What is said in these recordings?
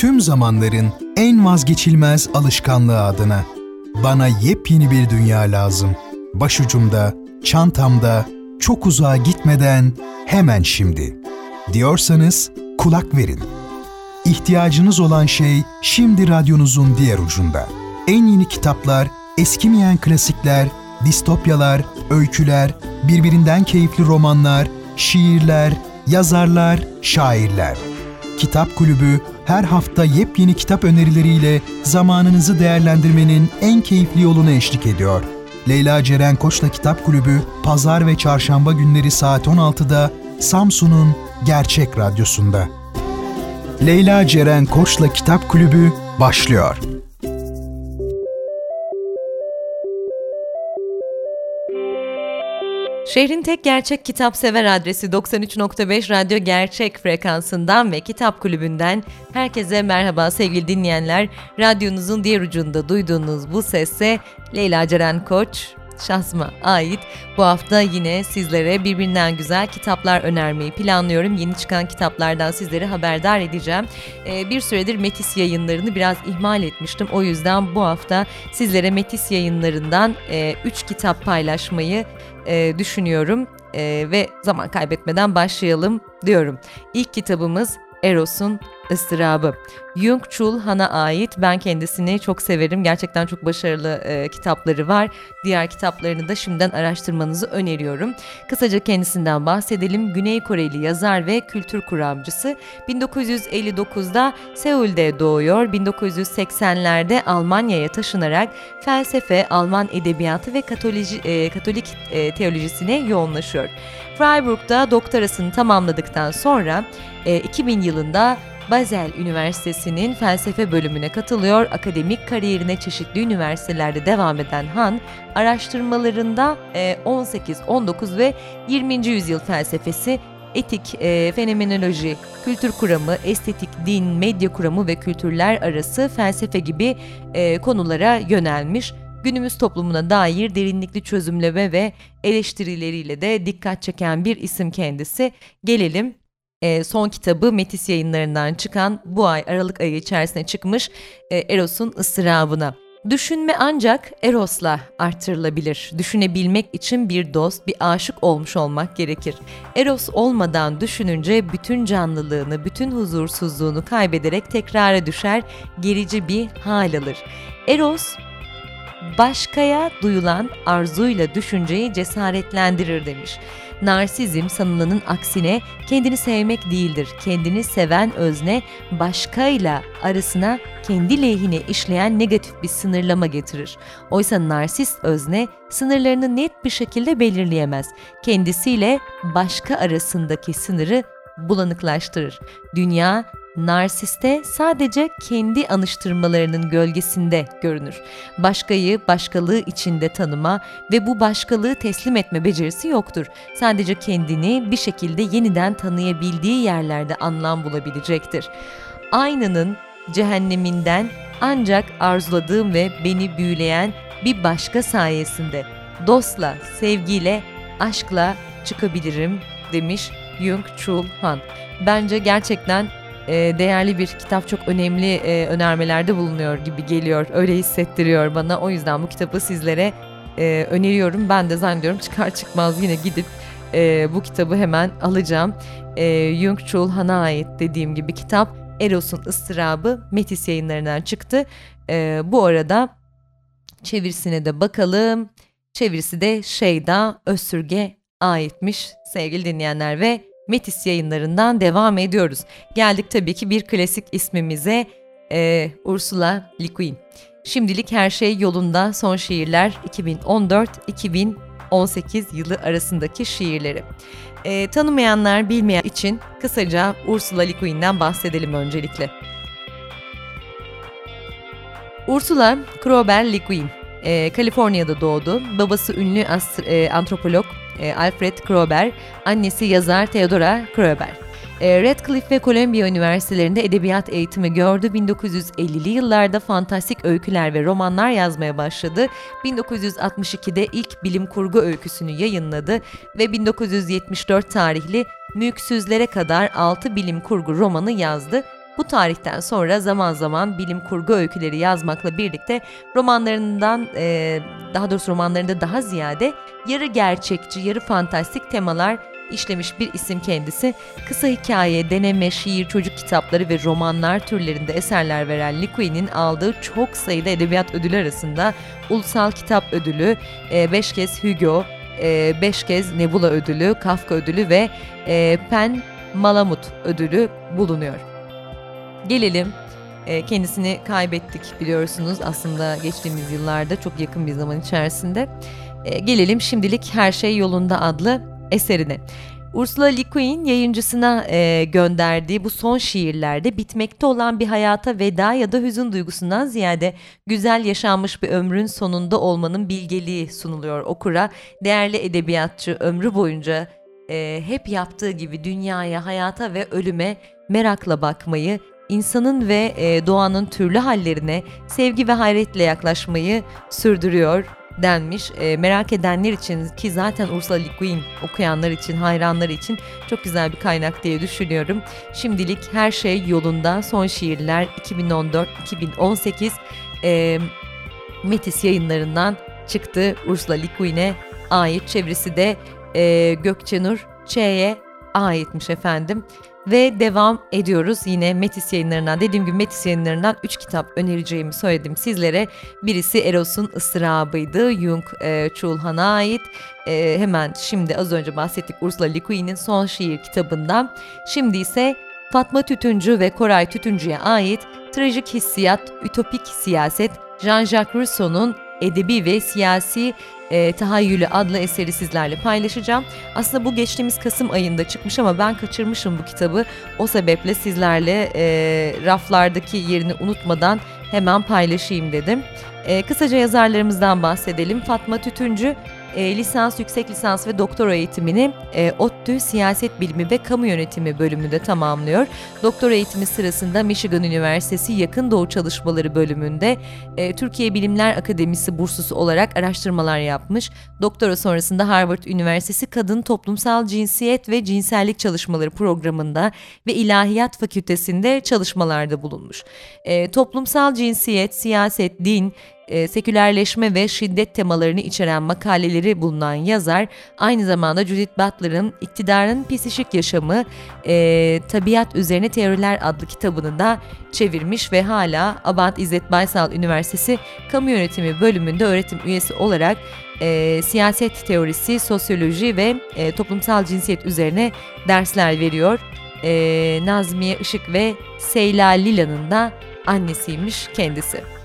tüm zamanların en vazgeçilmez alışkanlığı adına. Bana yepyeni bir dünya lazım. Başucumda, çantamda, çok uzağa gitmeden hemen şimdi. Diyorsanız kulak verin. İhtiyacınız olan şey şimdi radyonuzun diğer ucunda. En yeni kitaplar, eskimeyen klasikler, distopyalar, öyküler, birbirinden keyifli romanlar, şiirler, yazarlar, şairler. Kitap Kulübü her hafta yepyeni kitap önerileriyle zamanınızı değerlendirmenin en keyifli yolunu eşlik ediyor. Leyla Ceren Koç'la Kitap Kulübü pazar ve çarşamba günleri saat 16'da Samsun'un Gerçek Radyosu'nda. Leyla Ceren Koç'la Kitap Kulübü başlıyor. Şehrin tek gerçek kitap sever adresi 93.5 Radyo Gerçek frekansından ve Kitap Kulübü'nden herkese merhaba sevgili dinleyenler. Radyonuzun diğer ucunda duyduğunuz bu sesse Leyla Ceren Koç, şahsıma ait. Bu hafta yine sizlere birbirinden güzel kitaplar önermeyi planlıyorum. Yeni çıkan kitaplardan sizleri haberdar edeceğim. Ee, bir süredir Metis yayınlarını biraz ihmal etmiştim. O yüzden bu hafta sizlere Metis yayınlarından 3 e, kitap paylaşmayı e, düşünüyorum. E, ve zaman kaybetmeden başlayalım diyorum. İlk kitabımız Eros'un ıstırabı. Jung Chul Han'a ait. Ben kendisini çok severim. Gerçekten çok başarılı e, kitapları var. Diğer kitaplarını da şimdiden araştırmanızı öneriyorum. Kısaca kendisinden bahsedelim. Güney Koreli yazar ve kültür kuramcısı. 1959'da Seul'de doğuyor. 1980'lerde Almanya'ya taşınarak felsefe, Alman edebiyatı ve Katoloji, e, Katolik e, teolojisine yoğunlaşıyor. Freiburg'da doktorasını tamamladıktan sonra e, 2000 yılında Basel Üniversitesi'nin felsefe bölümüne katılıyor. Akademik kariyerine çeşitli üniversitelerde devam eden Han, araştırmalarında 18, e, 19 ve 20. yüzyıl felsefesi, etik, e, fenomenoloji, kültür kuramı, estetik, din, medya kuramı ve kültürler arası felsefe gibi e, konulara yönelmiş günümüz toplumuna dair derinlikli çözümleme ve eleştirileriyle de dikkat çeken bir isim kendisi. Gelelim e, son kitabı Metis yayınlarından çıkan bu ay Aralık ayı içerisine çıkmış e, Eros'un ıstırabına. Düşünme ancak Eros'la artırılabilir. Düşünebilmek için bir dost, bir aşık olmuş olmak gerekir. Eros olmadan düşününce bütün canlılığını, bütün huzursuzluğunu kaybederek tekrara düşer, gerici bir hal alır. Eros başkaya duyulan arzuyla düşünceyi cesaretlendirir demiş. Narsizm sanılanın aksine kendini sevmek değildir. Kendini seven özne başkayla arasına kendi lehine işleyen negatif bir sınırlama getirir. Oysa narsist özne sınırlarını net bir şekilde belirleyemez. Kendisiyle başka arasındaki sınırı bulanıklaştırır. Dünya narsiste sadece kendi anıştırmalarının gölgesinde görünür. Başkayı başkalığı içinde tanıma ve bu başkalığı teslim etme becerisi yoktur. Sadece kendini bir şekilde yeniden tanıyabildiği yerlerde anlam bulabilecektir. Aynanın cehenneminden ancak arzuladığım ve beni büyüleyen bir başka sayesinde dostla, sevgiyle, aşkla çıkabilirim demiş Jung Chul Han. Bence gerçekten e, değerli bir kitap çok önemli e, önermelerde bulunuyor gibi geliyor. Öyle hissettiriyor bana. O yüzden bu kitabı sizlere e, öneriyorum. Ben de zannediyorum çıkar çıkmaz yine gidip e, bu kitabı hemen alacağım. E, Jung Chul Han'a ait dediğim gibi kitap Eros'un ıstırabı Metis yayınlarından çıktı. E, bu arada çevirisine de bakalım. Çevirisi de Şeyda Özsürge aitmiş sevgili dinleyenler ve Metis yayınlarından devam ediyoruz. Geldik tabii ki bir klasik ismimize e, Ursula Le Guin. Şimdilik her şey yolunda son şiirler 2014-2018 yılı arasındaki şiirleri. E, tanımayanlar bilmeyen için kısaca Ursula Le Guin'den bahsedelim öncelikle. Ursula Kroeber Le Guin, e, Kaliforniya'da doğdu. Babası ünlü e, antropolog e, Alfred Kroeber, annesi yazar Theodora Kroeber. E, Radcliffe ve Columbia Üniversitelerinde edebiyat eğitimi gördü. 1950'li yıllarda fantastik öyküler ve romanlar yazmaya başladı. 1962'de ilk bilim kurgu öyküsünü yayınladı ve 1974 tarihli Mülksüzlere kadar 6 bilim kurgu romanı yazdı. Bu tarihten sonra zaman zaman bilim kurgu öyküleri yazmakla birlikte romanlarından e, daha doğrusu romanlarında daha ziyade yarı gerçekçi, yarı fantastik temalar işlemiş bir isim kendisi. Kısa hikaye, deneme, şiir, çocuk kitapları ve romanlar türlerinde eserler veren Liqui'nin aldığı çok sayıda edebiyat ödülü arasında Ulusal Kitap Ödülü, 5 kez Hugo, 5 kez Nebula Ödülü, Kafka Ödülü ve Pen Malamut Ödülü bulunuyor. Gelelim kendisini kaybettik biliyorsunuz aslında geçtiğimiz yıllarda çok yakın bir zaman içerisinde. Gelelim şimdilik Her Şey Yolunda adlı eserine. Ursula Le Guin yayıncısına e, gönderdiği bu son şiirlerde bitmekte olan bir hayata veda ya da hüzün duygusundan ziyade güzel yaşanmış bir ömrün sonunda olmanın bilgeliği sunuluyor okura. Değerli edebiyatçı ömrü boyunca e, hep yaptığı gibi dünyaya, hayata ve ölüme merakla bakmayı, insanın ve e, doğanın türlü hallerine sevgi ve hayretle yaklaşmayı sürdürüyor denmiş. E, merak edenler için ki zaten Ursula Le Guin okuyanlar için, hayranlar için çok güzel bir kaynak diye düşünüyorum. Şimdilik her şey yolunda. Son şiirler 2014-2018 e, Metis yayınlarından çıktı. Ursula Le Guin'e ait çevirisi de Gökçenur Ç'ye aitmiş efendim. Ve devam ediyoruz yine Metis yayınlarından. Dediğim gibi Metis yayınlarından 3 kitap önereceğimi söyledim sizlere. Birisi Eros'un ıstırabıydı. Jung e, Chulhan'a ait. E, hemen şimdi az önce bahsettik Ursula Le Guin'in son şiir kitabından. Şimdi ise Fatma Tütüncü ve Koray Tütüncü'ye ait Trajik Hissiyat, Ütopik Siyaset, Jean-Jacques Rousseau'nun edebi ve siyasi e, Tahayyülü adlı eseri sizlerle paylaşacağım. Aslında bu geçtiğimiz Kasım ayında çıkmış ama ben kaçırmışım bu kitabı. O sebeple sizlerle e, raflardaki yerini unutmadan hemen paylaşayım dedim. E, kısaca yazarlarımızdan bahsedelim. Fatma Tütüncü e, lisans, yüksek lisans ve doktora eğitimini e, ODTÜ Siyaset Bilimi ve Kamu Yönetimi bölümünde tamamlıyor. Doktora eğitimi sırasında Michigan Üniversitesi Yakın Doğu Çalışmaları bölümünde e, Türkiye Bilimler Akademisi burslusu olarak araştırmalar yapmış. Doktora sonrasında Harvard Üniversitesi Kadın Toplumsal Cinsiyet ve Cinsellik Çalışmaları programında ve İlahiyat Fakültesinde çalışmalarda bulunmuş. E, toplumsal cinsiyet, siyaset, din, e, sekülerleşme ve şiddet temalarını içeren makaleleri bulunan yazar, aynı zamanda Judith Butler'ın İktidarın Psişik Yaşamı, e, Tabiat Üzerine Teoriler adlı kitabını da çevirmiş ve hala Abant İzzet Baysal Üniversitesi Kamu Yönetimi bölümünde öğretim üyesi olarak e, siyaset teorisi, sosyoloji ve e, toplumsal cinsiyet üzerine dersler veriyor. E, Nazmiye Işık ve Seyla Lila'nın da annesiymiş kendisi.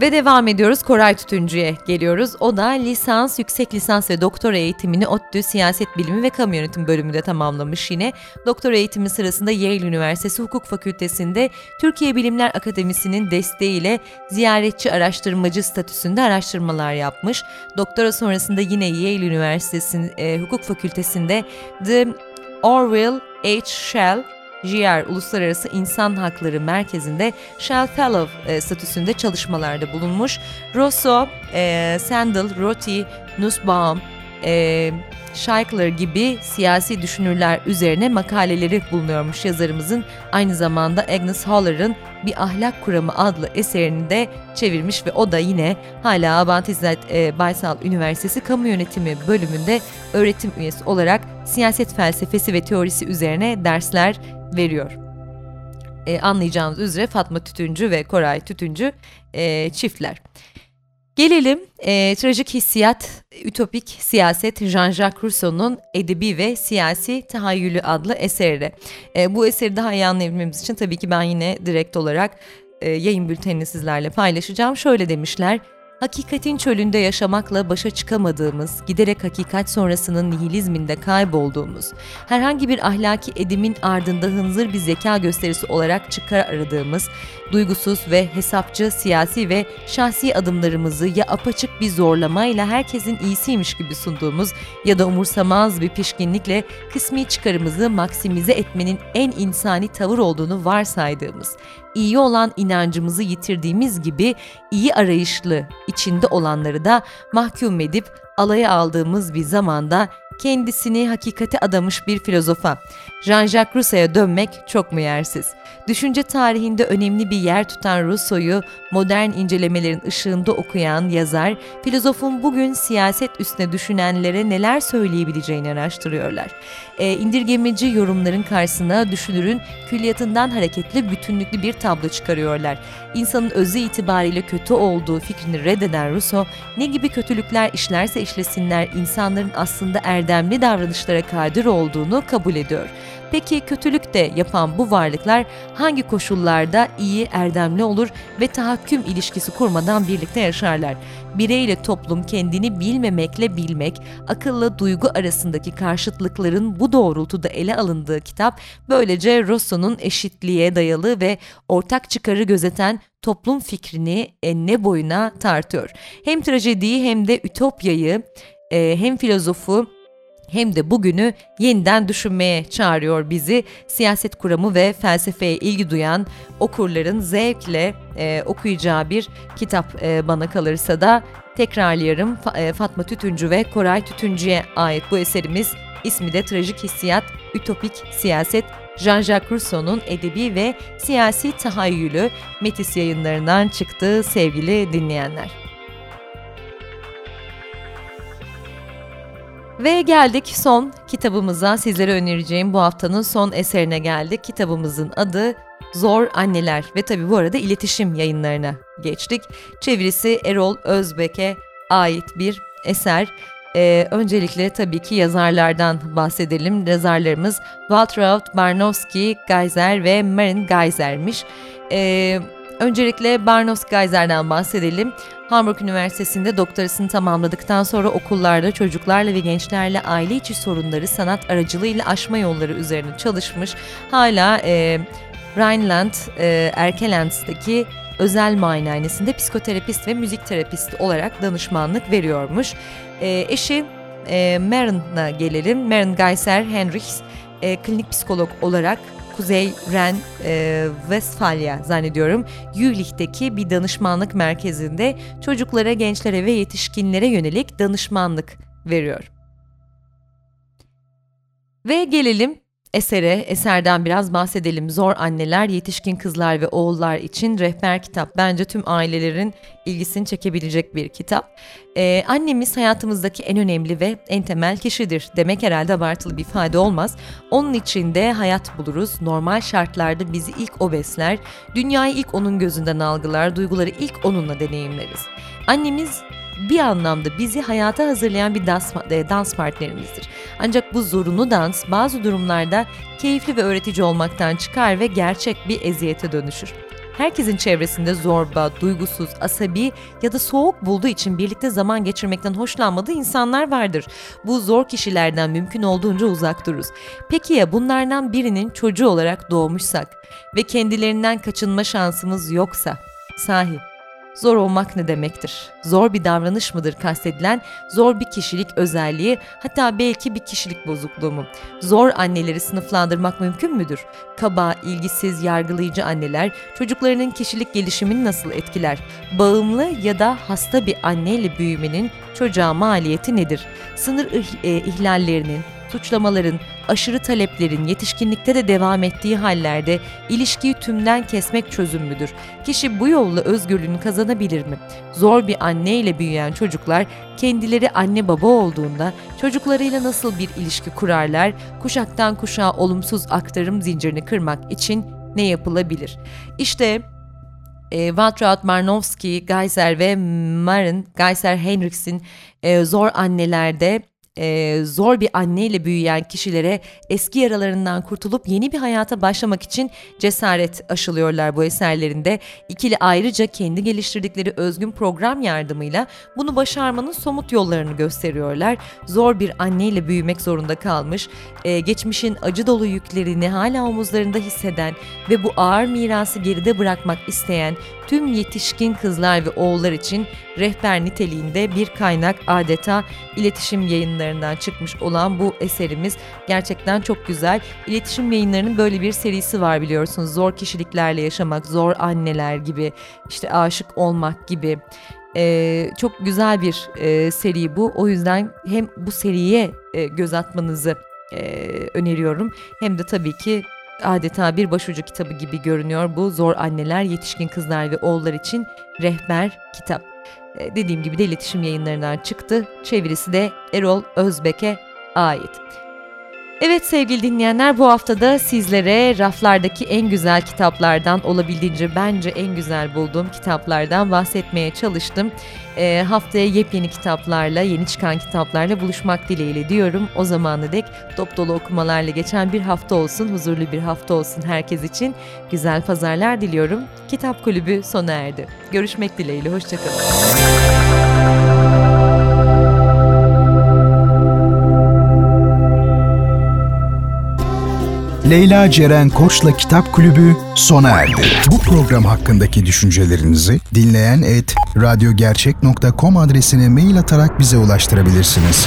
Ve devam ediyoruz Koray Tütüncü'ye geliyoruz. O da lisans, yüksek lisans ve doktora eğitimini ODTÜ Siyaset Bilimi ve Kamu Yönetimi bölümünde tamamlamış yine. Doktora eğitimi sırasında Yale Üniversitesi Hukuk Fakültesi'nde Türkiye Bilimler Akademisi'nin desteğiyle ziyaretçi araştırmacı statüsünde araştırmalar yapmış. Doktora sonrasında yine Yale Üniversitesi e, Hukuk Fakültesi'nde The Orwell H. Shell JR Uluslararası İnsan Hakları Merkezi'nde Shell Fellow e, statüsünde çalışmalarda bulunmuş. Rosso, e, Sandel, Roti, Nussbaum, e, gibi siyasi düşünürler üzerine makaleleri bulunuyormuş yazarımızın. Aynı zamanda Agnes Haller'ın Bir Ahlak Kuramı adlı eserini de çevirmiş ve o da yine hala Abant İzzet e, Baysal Üniversitesi Kamu Yönetimi bölümünde öğretim üyesi olarak siyaset felsefesi ve teorisi üzerine dersler veriyor. E, anlayacağınız üzere Fatma Tütüncü ve Koray Tütüncü e, çiftler. Gelelim e, trajik hissiyat, ütopik siyaset Jean-Jacques Rousseau'nun edebi ve siyasi tahayyülü adlı eseri. E, bu eseri daha iyi anlayabilmemiz için tabii ki ben yine direkt olarak e, yayın bültenini sizlerle paylaşacağım. Şöyle demişler, Hakikatin çölünde yaşamakla başa çıkamadığımız, giderek hakikat sonrasının nihilizminde kaybolduğumuz, herhangi bir ahlaki edimin ardında hınzır bir zeka gösterisi olarak çıkar aradığımız, duygusuz ve hesapçı siyasi ve şahsi adımlarımızı ya apaçık bir zorlamayla herkesin iyisiymiş gibi sunduğumuz ya da umursamaz bir pişkinlikle kısmi çıkarımızı maksimize etmenin en insani tavır olduğunu varsaydığımız, iyi olan inancımızı yitirdiğimiz gibi iyi arayışlı içinde olanları da mahkum edip alaya aldığımız bir zamanda kendisini hakikate adamış bir filozofa, Jean-Jacques Rousseau'ya dönmek çok mu yersiz? Düşünce tarihinde önemli bir yer tutan Rousseau'yu modern incelemelerin ışığında okuyan yazar, filozofun bugün siyaset üstüne düşünenlere neler söyleyebileceğini araştırıyorlar. E, indirgemeci yorumların karşısına düşünürün külliyatından hareketli bütünlüklü bir tablo çıkarıyorlar. İnsanın özü itibariyle kötü olduğu fikrini reddeden Rousseau, ne gibi kötülükler işlerse işlesinler insanların aslında erdemli davranışlara kadir olduğunu kabul ediyor. Peki kötülük de yapan bu varlıklar hangi koşullarda iyi, erdemli olur ve tahakküm ilişkisi kurmadan birlikte yaşarlar? Birey ile toplum kendini bilmemekle bilmek, akılla duygu arasındaki karşıtlıkların bu doğrultuda ele alındığı kitap böylece Rousseau'nun eşitliğe dayalı ve ortak çıkarı gözeten toplum fikrini enine boyuna tartıyor. Hem trajediyi hem de ütopyayı, e, hem filozofu hem de bugünü yeniden düşünmeye çağırıyor bizi. Siyaset kuramı ve felsefeye ilgi duyan okurların zevkle e, okuyacağı bir kitap e, bana kalırsa da tekrarlayarım. Fa, e, Fatma Tütüncü ve Koray Tütüncü'ye ait bu eserimiz. İsmi de Trajik Hissiyat, Ütopik Siyaset, Jean-Jacques Rousseau'nun edebi ve siyasi tahayyülü Metis yayınlarından çıktı sevgili dinleyenler. Ve geldik son kitabımıza sizlere önereceğim bu haftanın son eserine geldik. Kitabımızın adı Zor Anneler ve tabi bu arada iletişim yayınlarına geçtik. Çevirisi Erol Özbek'e ait bir eser. Ee, öncelikle tabii ki yazarlardan bahsedelim. Yazarlarımız Waltraud, Barnowski, Geyser ve Marin Geyser'miş. Ee, öncelikle Barnowski Geyser'den bahsedelim. Hamburg Üniversitesi'nde doktorasını tamamladıktan sonra okullarda çocuklarla ve gençlerle aile içi sorunları sanat aracılığıyla aşma yolları üzerine çalışmış. Hala e, Rhineland, e, Erkelends'teki özel muayenehanesinde psikoterapist ve müzik terapisti olarak danışmanlık veriyormuş. E, eşi e, Marin'a gelelim. Marin Geiser Henrichs e, klinik psikolog olarak Kuzey Ren e, Westfalia zannediyorum Jülich'teki bir danışmanlık merkezinde çocuklara, gençlere ve yetişkinlere yönelik danışmanlık veriyor. Ve gelelim esere, eserden biraz bahsedelim. Zor Anneler, Yetişkin Kızlar ve Oğullar için rehber kitap. Bence tüm ailelerin ilgisini çekebilecek bir kitap. Ee, annemiz hayatımızdaki en önemli ve en temel kişidir. Demek herhalde abartılı bir ifade olmaz. Onun içinde hayat buluruz. Normal şartlarda bizi ilk o besler. Dünyayı ilk onun gözünden algılar. Duyguları ilk onunla deneyimleriz. Annemiz bir anlamda bizi hayata hazırlayan bir dans, e, dans partnerimizdir. Ancak bu zorunlu dans bazı durumlarda keyifli ve öğretici olmaktan çıkar ve gerçek bir eziyete dönüşür. Herkesin çevresinde zorba, duygusuz, asabi ya da soğuk bulduğu için birlikte zaman geçirmekten hoşlanmadığı insanlar vardır. Bu zor kişilerden mümkün olduğunca uzak dururuz. Peki ya bunlardan birinin çocuğu olarak doğmuşsak ve kendilerinden kaçınma şansımız yoksa? Sahi Zor olmak ne demektir? Zor bir davranış mıdır kastedilen? Zor bir kişilik özelliği, hatta belki bir kişilik bozukluğu mu? Zor anneleri sınıflandırmak mümkün müdür? Kaba, ilgisiz, yargılayıcı anneler çocuklarının kişilik gelişimini nasıl etkiler? Bağımlı ya da hasta bir anneyle büyümenin çocuğa maliyeti nedir? Sınır e, ihlallerinin, suçlamaların, aşırı taleplerin yetişkinlikte de devam ettiği hallerde ilişkiyi tümden kesmek çözüm müdür? Kişi bu yolla özgürlüğünü kazanabilir mi? Zor bir anne ile büyüyen çocuklar kendileri anne baba olduğunda çocuklarıyla nasıl bir ilişki kurarlar? Kuşaktan kuşağa olumsuz aktarım zincirini kırmak için ne yapılabilir? İşte e, Waltraud Marnowski, Geyser ve Marin, Geyser Henriks'in e, Zor Anneler'de e, zor bir anneyle büyüyen kişilere eski yaralarından kurtulup yeni bir hayata başlamak için cesaret aşılıyorlar bu eserlerinde. İkili ayrıca kendi geliştirdikleri özgün program yardımıyla bunu başarmanın somut yollarını gösteriyorlar. Zor bir anneyle büyümek zorunda kalmış, e, geçmişin acı dolu yüklerini hala omuzlarında hisseden ve bu ağır mirası geride bırakmak isteyen tüm yetişkin kızlar ve oğullar için rehber niteliğinde bir kaynak adeta iletişim yayınlarından çıkmış olan bu eserimiz gerçekten çok güzel. İletişim yayınlarının böyle bir serisi var biliyorsunuz. Zor kişiliklerle yaşamak, zor anneler gibi, işte aşık olmak gibi E, çok güzel bir e, seri bu. O yüzden hem bu seriye e, göz atmanızı e, öneriyorum. Hem de tabii ki adeta bir başucu kitabı gibi görünüyor bu Zor Anneler, Yetişkin Kızlar ve Oğullar için Rehber Kitap. E, dediğim gibi de iletişim yayınlarından çıktı. Çevirisi de Erol Özbek'e ait. Evet sevgili dinleyenler bu haftada sizlere raflardaki en güzel kitaplardan olabildiğince bence en güzel bulduğum kitaplardan bahsetmeye çalıştım. E, haftaya yepyeni kitaplarla, yeni çıkan kitaplarla buluşmak dileğiyle diyorum. O zamanı dek top dolu okumalarla geçen bir hafta olsun, huzurlu bir hafta olsun herkes için. Güzel pazarlar diliyorum. Kitap Kulübü sona erdi. Görüşmek dileğiyle, hoşçakalın. Leyla Ceren Koç'la Kitap Kulübü sona erdi. Bu program hakkındaki düşüncelerinizi dinleyen et radyogercek.com adresine mail atarak bize ulaştırabilirsiniz.